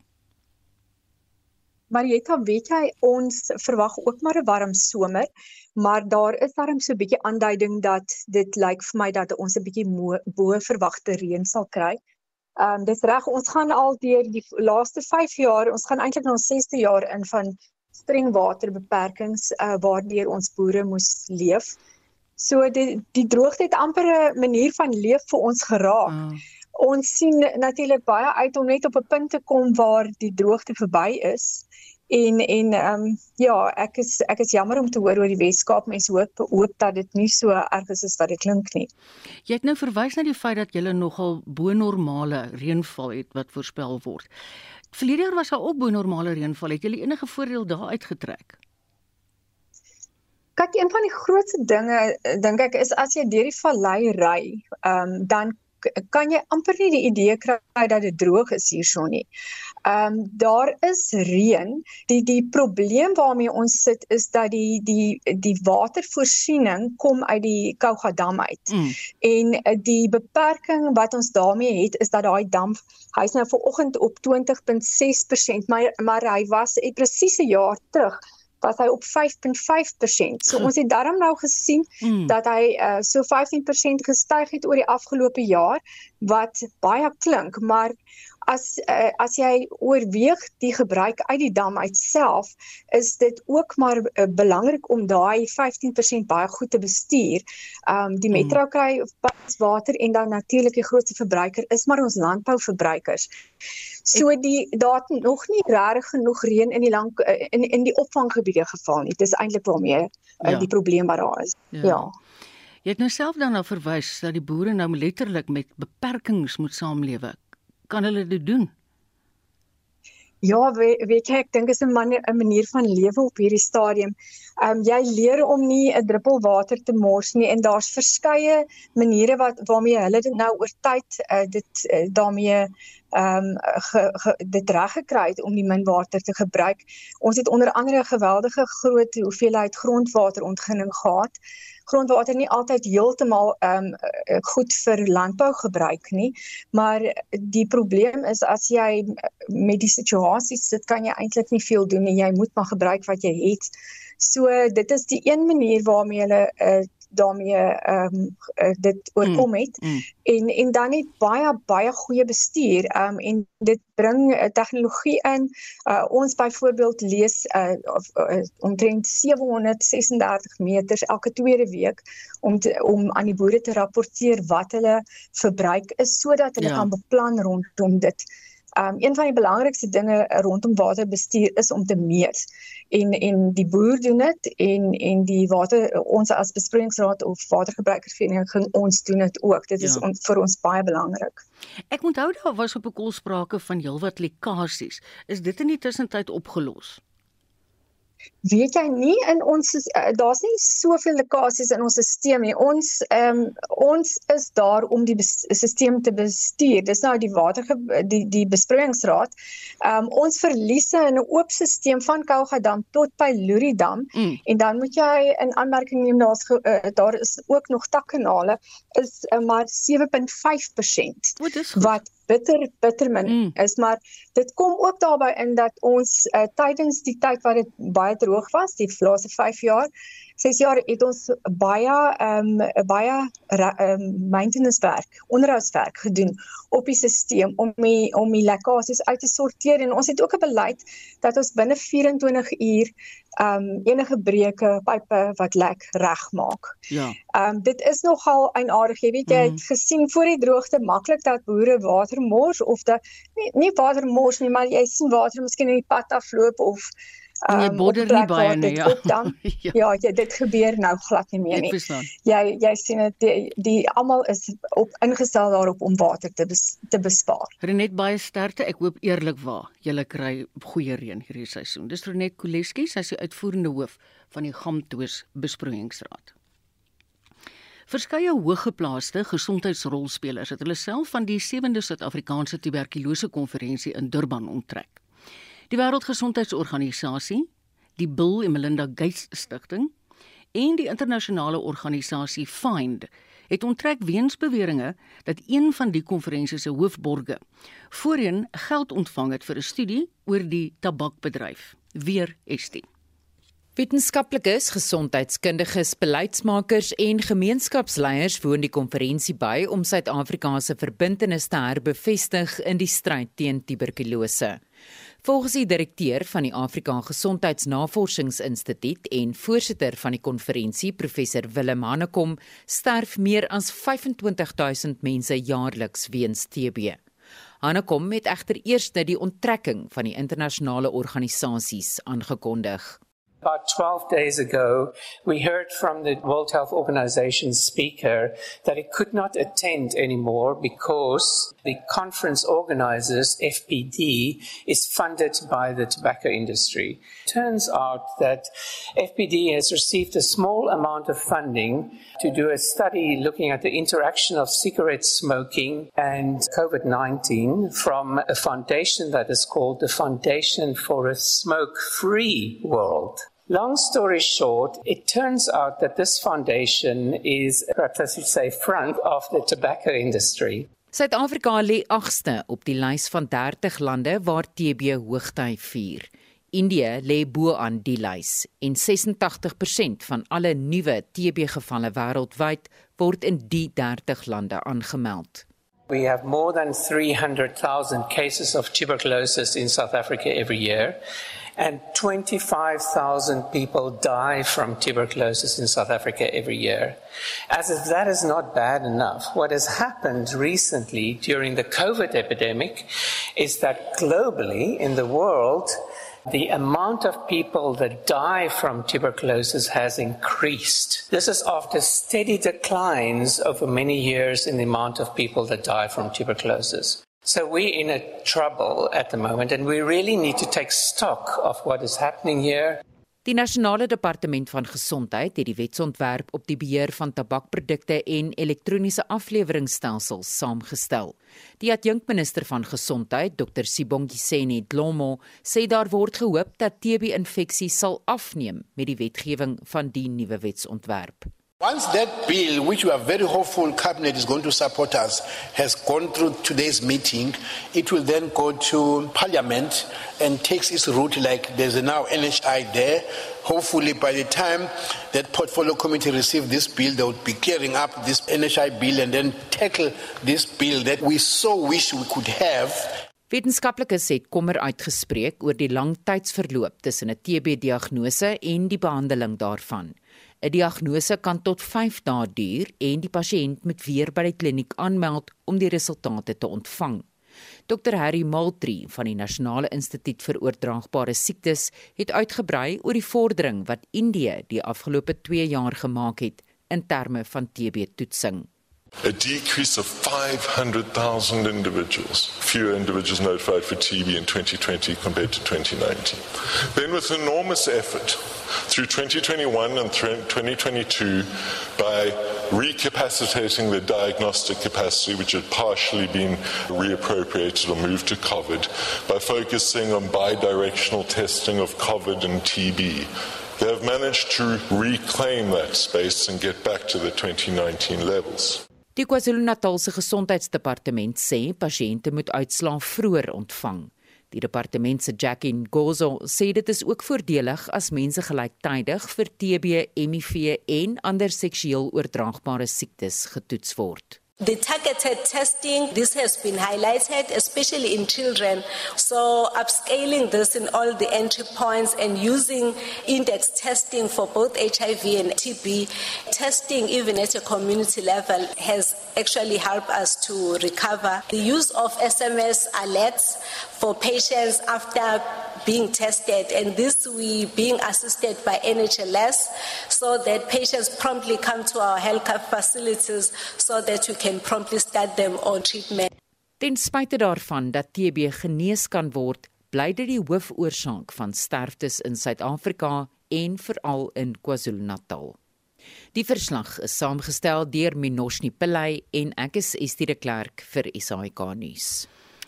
Marietta, weet jy, ons verwag ook maar 'n warm somer, maar daar is darm so 'n bietjie aanduiding dat dit lyk vir my dat ons 'n bietjie bo verwagte reën sal kry. Ehm um, dis reg, ons gaan al deur die laaste 5 jaar, ons gaan eintlik na ons 6ste jaar in van streng waterbeperkings uh, waardeur ons boere moes leef. So die die droogte het amper 'n manier van leef vir ons geraak. Oh. Ons sien natuurlik baie uit om net op 'n punt te kom waar die droogte verby is. En en ehm um, ja, ek is ek is jammer om te hoor oor die Weskaap. Mense hoop hoop dat dit nie so erg is as wat dit klink nie. Jy het nou verwys na die feit dat jy nogal bo normale reënval het wat voorspel word. Verlede jaar was daar ook bo normale reënval. Het jy enige voordeel daar uitgetrek? Kyk, een van die grootste dinge dink ek is as jy deur die vallei ry, ehm um, dan kan jy amper nie die idee kry dat dit droog is hierson nie. Ehm um, daar is reën. Die die probleem waarmee ons sit is dat die die die watervoorsiening kom uit die Kouga dam uit. Mm. En uh, die beperking wat ons daarmee het is dat daai dam hy's nou vanoggend op 20.6%, maar maar hy was presies 'n jaar terug was hy op 5.5%. So ons het daarom nou gesien mm. dat hy uh, so 15% gestyg het oor die afgelope jaar wat baie klink, maar as uh, as jy oorweeg die gebruik uit die dam uitself is dit ook maar uh, belangrik om daai 15% baie goed te bestuur. Um die hmm. metro kry water en dan natuurlik die grootste verbruiker is maar ons landbouverbruikers. So die daar het nog nie regtig genoeg reën in die lang uh, in in die opvanggebiede geval nie. Dit is eintlik waarmee uh, ja. die probleem wat daar is. Ja. ja. Jy het nou self daarna verwys dat die boere nou letterlik met beperkings moet saamlewe kan hulle dit doen? Ja, weet, weet jy, ek dink is 'n manier 'n manier van lewe op hierdie stadium. Ehm um, jy leer om nie 'n druppel water te mors nie en daar's verskeie maniere wat waarmee hulle dit nou oor tyd uh, dit uh, daarmee ehm um, dit reg gekry het om die minwater te gebruik. Ons het onder andere 'n geweldige groot hoeveelheid grondwaterontginning gehad grondwater nie altyd heeltemal ehm um, goed vir landbou gebruik nie, maar die probleem is as jy met die situasie sit, kan jy eintlik nie veel doen nie. Jy moet maar gebruik wat jy het. So dit is die een manier waarmee hulle uh, daarmee ehm um, uh, dit oorkom mm, het mm, mm. en en dan net baie baie goeie bestuur ehm um, en dit bring uh, tegnologie in uh, ons byvoorbeeld lees uh, uh, omtrent 736 meters elke tweede week om te, om aan die boere te rapporteer wat hulle verbruik is sodat hulle ja. kan beplan rondom dit Um een van die belangrikste dinge rondom waterbestuur is om te meet. En en die boer doen dit en en die water ons as besproeiingsraad of watergebruikersvereniging ons doen dit ook. Dit ja. is on, vir ons baie belangrik. Ek onthou daar was op 'n kol sprake van heelwat lekkasies. Is dit in die tussentyd opgelos? Weet jy nie in ons uh, daar's nie soveel lekkasies in ons stelsel nie. Ons ehm um, ons is daar om die stelsel te bestuur. Dis nou die water die die besproeiingsraad. Ehm um, ons verliese in 'n oop stelsel van Kougadam tot by Loridam mm. en dan moet jy in aanmerking neem daar's uh, daar is ook nog takkanale is uh, maar 7.5% wat bitter bitter min mm. is maar dit kom ook daarbey in dat ons uh, tydens die tyd wat dit baie droog was die laaste 5 jaar 6 jaar het ons baie ehm um, baie ehm um, maintenance werk onderhoudswerk gedoen op die stelsel om die, om die lekkasies uit te sorteer en ons het ook 'n beleid dat ons binne 24 uur ehm um, enige breuke pipe wat lek regmaak. Ja. Ehm um, dit is nogal eienaardig, jy weet jy mm. het mhm. gesien voor die droogte maklik dat boere water mors of dat nie, nie water mors nie, maar jy sien water miskien in die pad afloop of Um, jy bodder nie baie nie, ja. Dan, ja. Ja, jy, dit gebeur nou glad nie meer nie. Jy jy sien dit die, die almal is op ingestel daarop om water te bes, te bespaar. Renet baie sterkte. Ek hoop eerlikwaar julle kry goeie reën hierdie seisoen. Dis Renet Koleski, sy is die uitvoerende hoof van die Gamtoos Besproeiingsraad. Verskeie hoëgeplaaste gesondheidsrolspelers het hulle self van die 7de Suid-Afrikaanse Tuberkulose Konferensie in Durban onttrek. Die Wêreldgesondheidsorganisasie, die Bill en Melinda Gates Stichting en die internasionale organisasie FIND het onttrek weens beweringe dat een van die konferensie se hoofborge voorheen geld ontvang het vir 'n studie oor die tabakbedryf. Weer Estie. Wetenskaplikes, gesondheidskundiges, beleidsmakers en gemeenskapsleiers woon die konferensie by om Suid-Afrika se verbintenis te herbevestig in die stryd teen tuberkulose. Volgens die direkteur van die Afrika Gesondheidsnavorsingsinstituut en voorsitter van die konferensie, professor Willem Hanekom, sterf meer as 25000 mense jaarliks weens TB. Hanekom het egter eers die onttrekking van die internasionale organisasies aangekondig. About 12 days ago, we heard from the World Health Organization speaker that it could not attend anymore because the conference organizers, FPD, is funded by the tobacco industry. Turns out that FPD has received a small amount of funding to do a study looking at the interaction of cigarette smoking and COVID 19 from a foundation that is called the Foundation for a Smoke Free World. Long story short, it turns out that this foundation is, perhaps I should say, front of the tobacco industry. Suid-Afrika lê 8ste op die lys van 30 lande waar TB hoogtyd vier. Indië lê bo-aan die lys en 86% van alle nuwe TB-gevalle wêreldwyd word in die 30 lande aangemeld. We have more than 300,000 cases of tuberculosis in South Africa every year. And 25,000 people die from tuberculosis in South Africa every year. As if that is not bad enough, what has happened recently during the COVID epidemic is that globally in the world, the amount of people that die from tuberculosis has increased. This is after steady declines over many years in the amount of people that die from tuberculosis. So we're in a trouble at the moment and we really need to take stock of what is happening here. Die nasionale departement van gesondheid het die wetsontwerp op die beheer van tabakprodukte en elektroniese afleweringsstelsels saamgestel. Die adjunkminister van gesondheid, Dr Sibongiseni Dlomo, sê daar word gehoop dat TB-infeksie sal afneem met die wetgewing van die nuwe wetsontwerp. Once that bill, which we are very hopeful Cabinet is going to support us, has gone through today's meeting, it will then go to Parliament and takes its route like there's now NHI there. Hopefully, by the time that portfolio committee receive this bill, they would be gearing up this NHI bill and then tackle this bill that we so wish we could have. Wetenskaplikes het kommer uitgespreek oor die lang tydsverloop tussen 'n TB-diagnose en die behandeling daarvan. 'n Diagnose kan tot 5 dae duur en die pasiënt moet weer by die kliniek aanmeld om die resultate te ontvang. Dr Harry Maltree van die Nasionale Instituut vir Oordraagbare Siektes het uitgebrei oor die vordering wat Indië die afgelope 2 jaar gemaak het in terme van TB-toetsing. A decrease of 500,000 individuals, fewer individuals notified for TB in 2020 compared to 2019. Then, with enormous effort through 2021 and 2022, by recapacitating the diagnostic capacity, which had partially been reappropriated or moved to COVID, by focusing on bidirectional testing of COVID and TB. They have managed to reclaim that space and get back to the 2019 levels. Die KwaZulu-Natal se gesondheidsdepartement sê pasiënte moet uitslae vroeër ontvang. Die departement se Jackie Ngozo sê dit is ook voordelig as mense gelyktydig vir TB, HIV en ander seksueel oordraagbare siektes getoets word. The targeted testing, this has been highlighted, especially in children. So, upscaling this in all the entry points and using index testing for both HIV and TB, testing even at a community level has actually helped us to recover. The use of SMS alerts for patients after being tested and this we being assisted by NHLS so that patients promptly come to our healthcare facilities so that we can promptly start them on treatment. Ten spyte daarvan dat TB genees kan word, bly dit die hoofoorsaak van sterftes in Suid-Afrika en veral in KwaZulu-Natal. Die verslag is saamgestel deur Minoshni Pillay en ek is Estie de Klerk vir SAK nuus.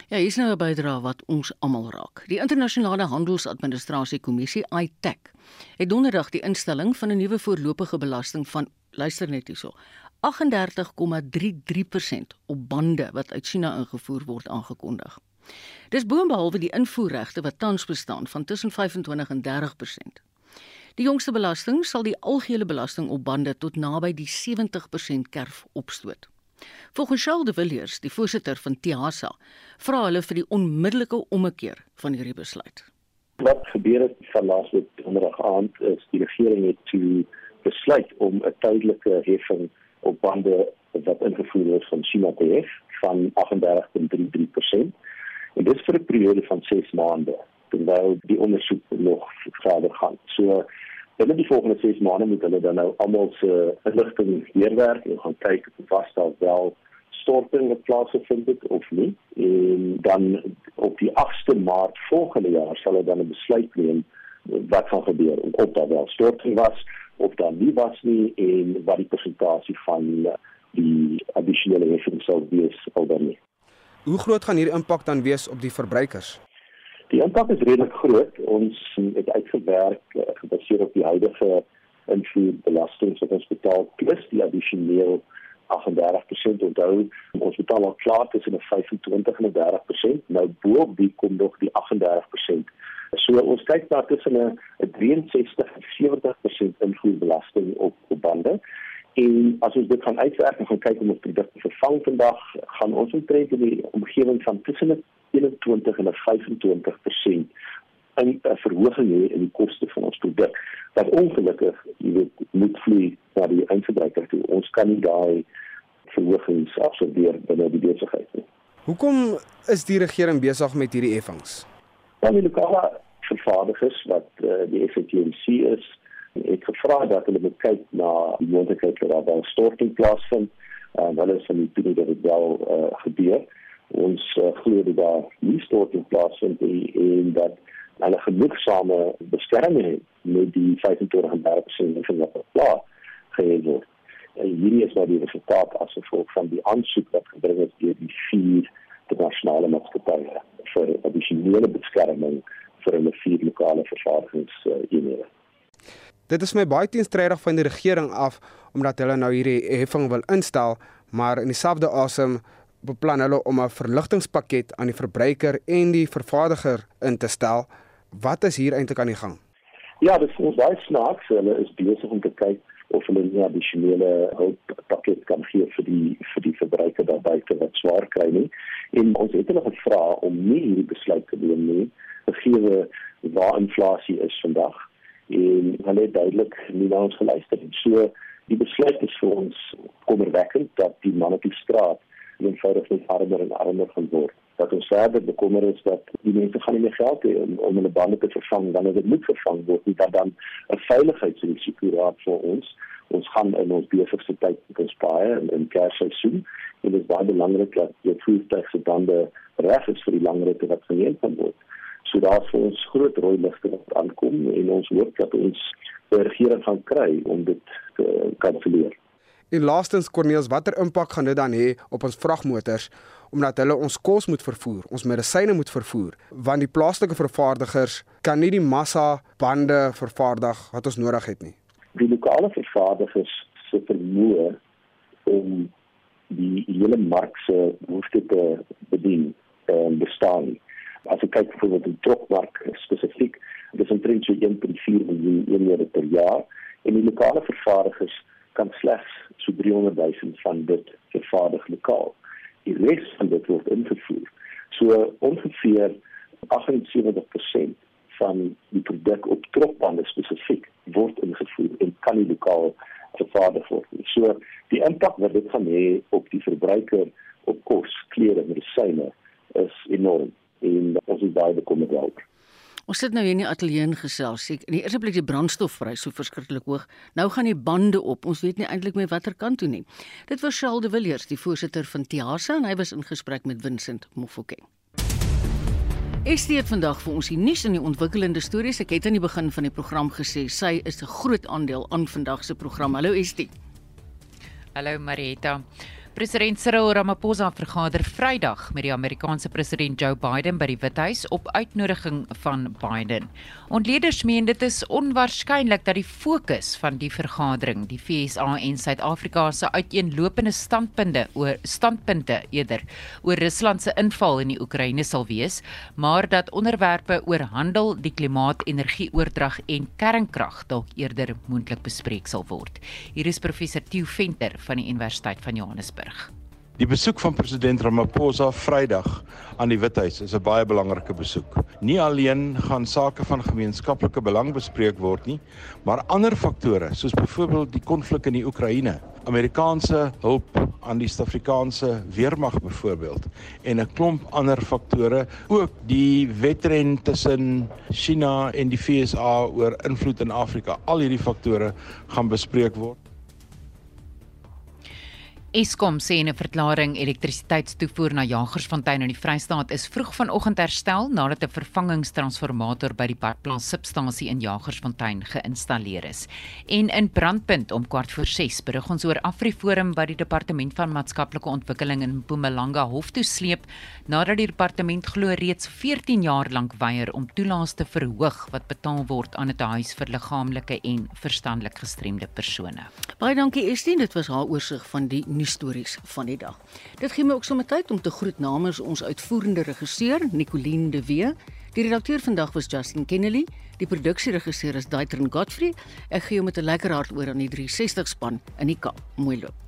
Ja, hier is nou 'n bydrae wat ons almal raak. Die internasionale handelsadministrasie kommissie ITAC het donderdag die instelling van 'n nuwe voorlopige belasting van luister net hierso 38,33% op bande wat uit China ingevoer word aangekondig. Dis boonbehalwe die invoerregte wat tans bestaan van tussen 25 en 30%. Die jongste belasting sal die algehele belasting op bande tot naby die 70% kerf opstoot. Volgens Charles de Villiers, die voorsitter van TIASA, vra hulle vir die onmiddellike ommekeer van hierdie besluit. Wat gebeur het van laaste donderdag aand is die regering het toe besluit om 'n tydelike heffing op bande wat ingevoer is van China TF van 38.33% en dit vir 'n periode van 6 maande terwyl die ondersoek nog verder gaan. So binne die volgende 6 maande moet hulle dan nou almal se inligting neerwerk en gaan kyk of vas daar wel storting wat plaasgevind het of nie en dan op die 8de Maart volgende jaar sal hulle dan 'n besluit neem wat gaan gebeur of daar wel storting was of dan nie was nie en wat die persentasie van die addisionele heffing sal wees of dan nie. Hoe groot gaan hierdie impak dan wees op die verbruikers? Die impak is redelik groot. Ons het uitgewerk uh, gebaseer op die huidige invoerbelasting wat ons betaal plus die addisionele 38% onthou ons betaal al klaar tussen 25 en 30%. Nou bo die kom nog die 38%. So ons kyk daar tussen 'n 63 en 70% invoerbelasting op op bande. En as ons dit gaan uitwerk en gaan kyk om ons produkte vervang vandag, gaan ons omtrent in die omgewing van tussen 21 en 25% in 'n verhoging hê in die koste van ons produk. Wat ongelukkig, jy weet, moet vloei na die eindverbruiker toe. Ons kan nie daai verhogings absorbeer binne die besigheid nie. Hoekom is die regering besig met hierdie effings? Dan die lokale vervaardigers wat uh, die FTC is, het gevra dat hulle moet kyk na die moontlikheid dat daar 'n storting plaasvind. En uh, hulle is van die opinie dat dit wel uh, gebeur. Ons uh, glo dat daar nie storting plaasvind nie en dat hulle genoegsame beskerming het met die 25% van wat plaas gehad word. En hierdie is nou die resultaat as gevolg van die aansoek wat gebring is deur die vier internasionale maatskappye vir addisionele beskerming vir hulle vier lokale vervaardigingseenhede. Dit is my baie teenstrydig van die regering af omdat hulle nou hierdie heffing wil instel, maar in dieselfde asem beplan hulle om 'n verligtingspakket aan die verbruiker en die vervaardiger in te stel. Wat is hier eintlik aan die gang? Ja, dit is baie snaaks. Hulle is besig om te kyk of hulle 'n addisionele hulppakket kan gee vir die vir die verbruiker daar buite wat swaar kry nie. En ons het hulle gevra om nie hierdie besluit te neem nie gegee waar inflasie is vandag en hulle het duidelik nie na ons geluister nie. So die besluit is vir ons kommerwekkend dat die man op die straat eenvoudig net armer en armer gaan word. Dat ons verder bekommer is dat die mense gaan nie meer geld hê om, om hulle bande te vervang wanneer dit moet vervang word nie dat dan 'n veiligheidsrisiko raak vir ons. Ons gaan in ons besigste tyd kan spaar in in kersseisoen en dit is baie belangrik dat die voertuig se bande reg is vir die langer tyd wat geneem kan word. So daar vir ons groot rooi ligte wat aankom en ons hoop dat ons die regering gaan kry om dit te kanselleer. En laastens Corneels, watter impak gaan dit dan hê op ons vragmotors omdat hulle ons kos moet vervoer, ons medisyne moet vervoer, want die plaaslike vervaardigers kan nie die massa bande vervaardig wat ons nodig het nie. Die lokale vervaardigers se vermoë om die hele mark se behoeftes te bedien, uh, bestaan nie as ek kyk byvoorbeeld in trokmark spesifiek, dis omtrent so 1.4 miljoen eenhede per jaar en die lokale vervaardigers kan slegs so 300 000 van dit vervaardig lokaal. Die res van dit word ingevoer. So ongeveer 78% van die produk op trokbande spesifiek word ingevoer en kan nie lokaal vervaardig word nie. So die impak wat dit gaan hê op die verbruiker op kos, klere medisyne is enorm en ons is baie bekommerd daaroor. Ons sit nou hier in die ateljee gesels. Ek in die eerste plek die brandstofprys so verskriklik hoog. Nou gaan die bande op. Ons weet nie eintlik meer watter kant toe nie. Dit was Charles de Villiers, die voorsitter van TIASA en hy was in gesprek met Vincent Mofokeng. Estie het vandag vir ons die nuus en die ontwikkelende stories. Ek het aan die begin van die program gesê sy is 'n groot aandeel aan vandag se program. Hallo Estie. Hallo Marita. President Cyril Ramaphosa vergader Vrydag met die Amerikaanse president Joe Biden by die Withuis op uitnodiging van Biden. Ontleeders meen dit is onwaarskynlik dat die fokus van die vergadering die FSA en Suid-Afrika se uiteenlopende standpunte oor standpunte eerder oor Rusland se inval in die Oekraïne sal wees, maar dat onderwerpe oor handel, die klimaat, energieoordrag en kernkrag dalk eerder moontlik bespreek sal word. Hier is professor Theo Venter van die Universiteit van Johannesburg. Johannesburg. Die besoek van president Ramaphosa Vrydag aan die Withuis is 'n baie belangrike besoek. Nie alleen gaan sake van gemeenskaplike belang bespreek word nie, maar ander faktore soos byvoorbeeld die konflik in die Oekraïne, Amerikaanse hulp aan die Suid-Afrikaanse weermag byvoorbeeld en 'n klomp ander faktore, ook die wedren tussen China en die VSA oor invloed in Afrika. Al hierdie faktore gaan bespreek word. Eskom sê in 'n verklaring elektrisiteitstoevoer na Jagersfontein in die Vrystaat is vroeg vanoggend herstel nadat 'n vervangingstransformator by die Parkplaas substasie in Jagersfontein geïnstalleer is. En in Brandpunt om kwart voor 6 berig ons oor Afriforum wat die Departement van Maatskaplike Ontwikkeling in Mpumalanga hof toe sleep nadat die departement glo reeds 14 jaar lank weier om toelaas te verhoog wat betaal word aan 'n huis vir liggaamlike en verstandelik gestremde persone. Baie dankie Estie, dit was haar oorsig van die nuusstories van die dag. Dit gee my ook sommer tyd om te groet namens ons uitvoerende regisseur Nicoline de Wee. Die redakteur vandag was Justin Kennedy, die produksieregisseur is Daitrin Godfrey. Ek gee hom met 'n lekker hart oor aan die 360 span in die Kaap. Mooi loop.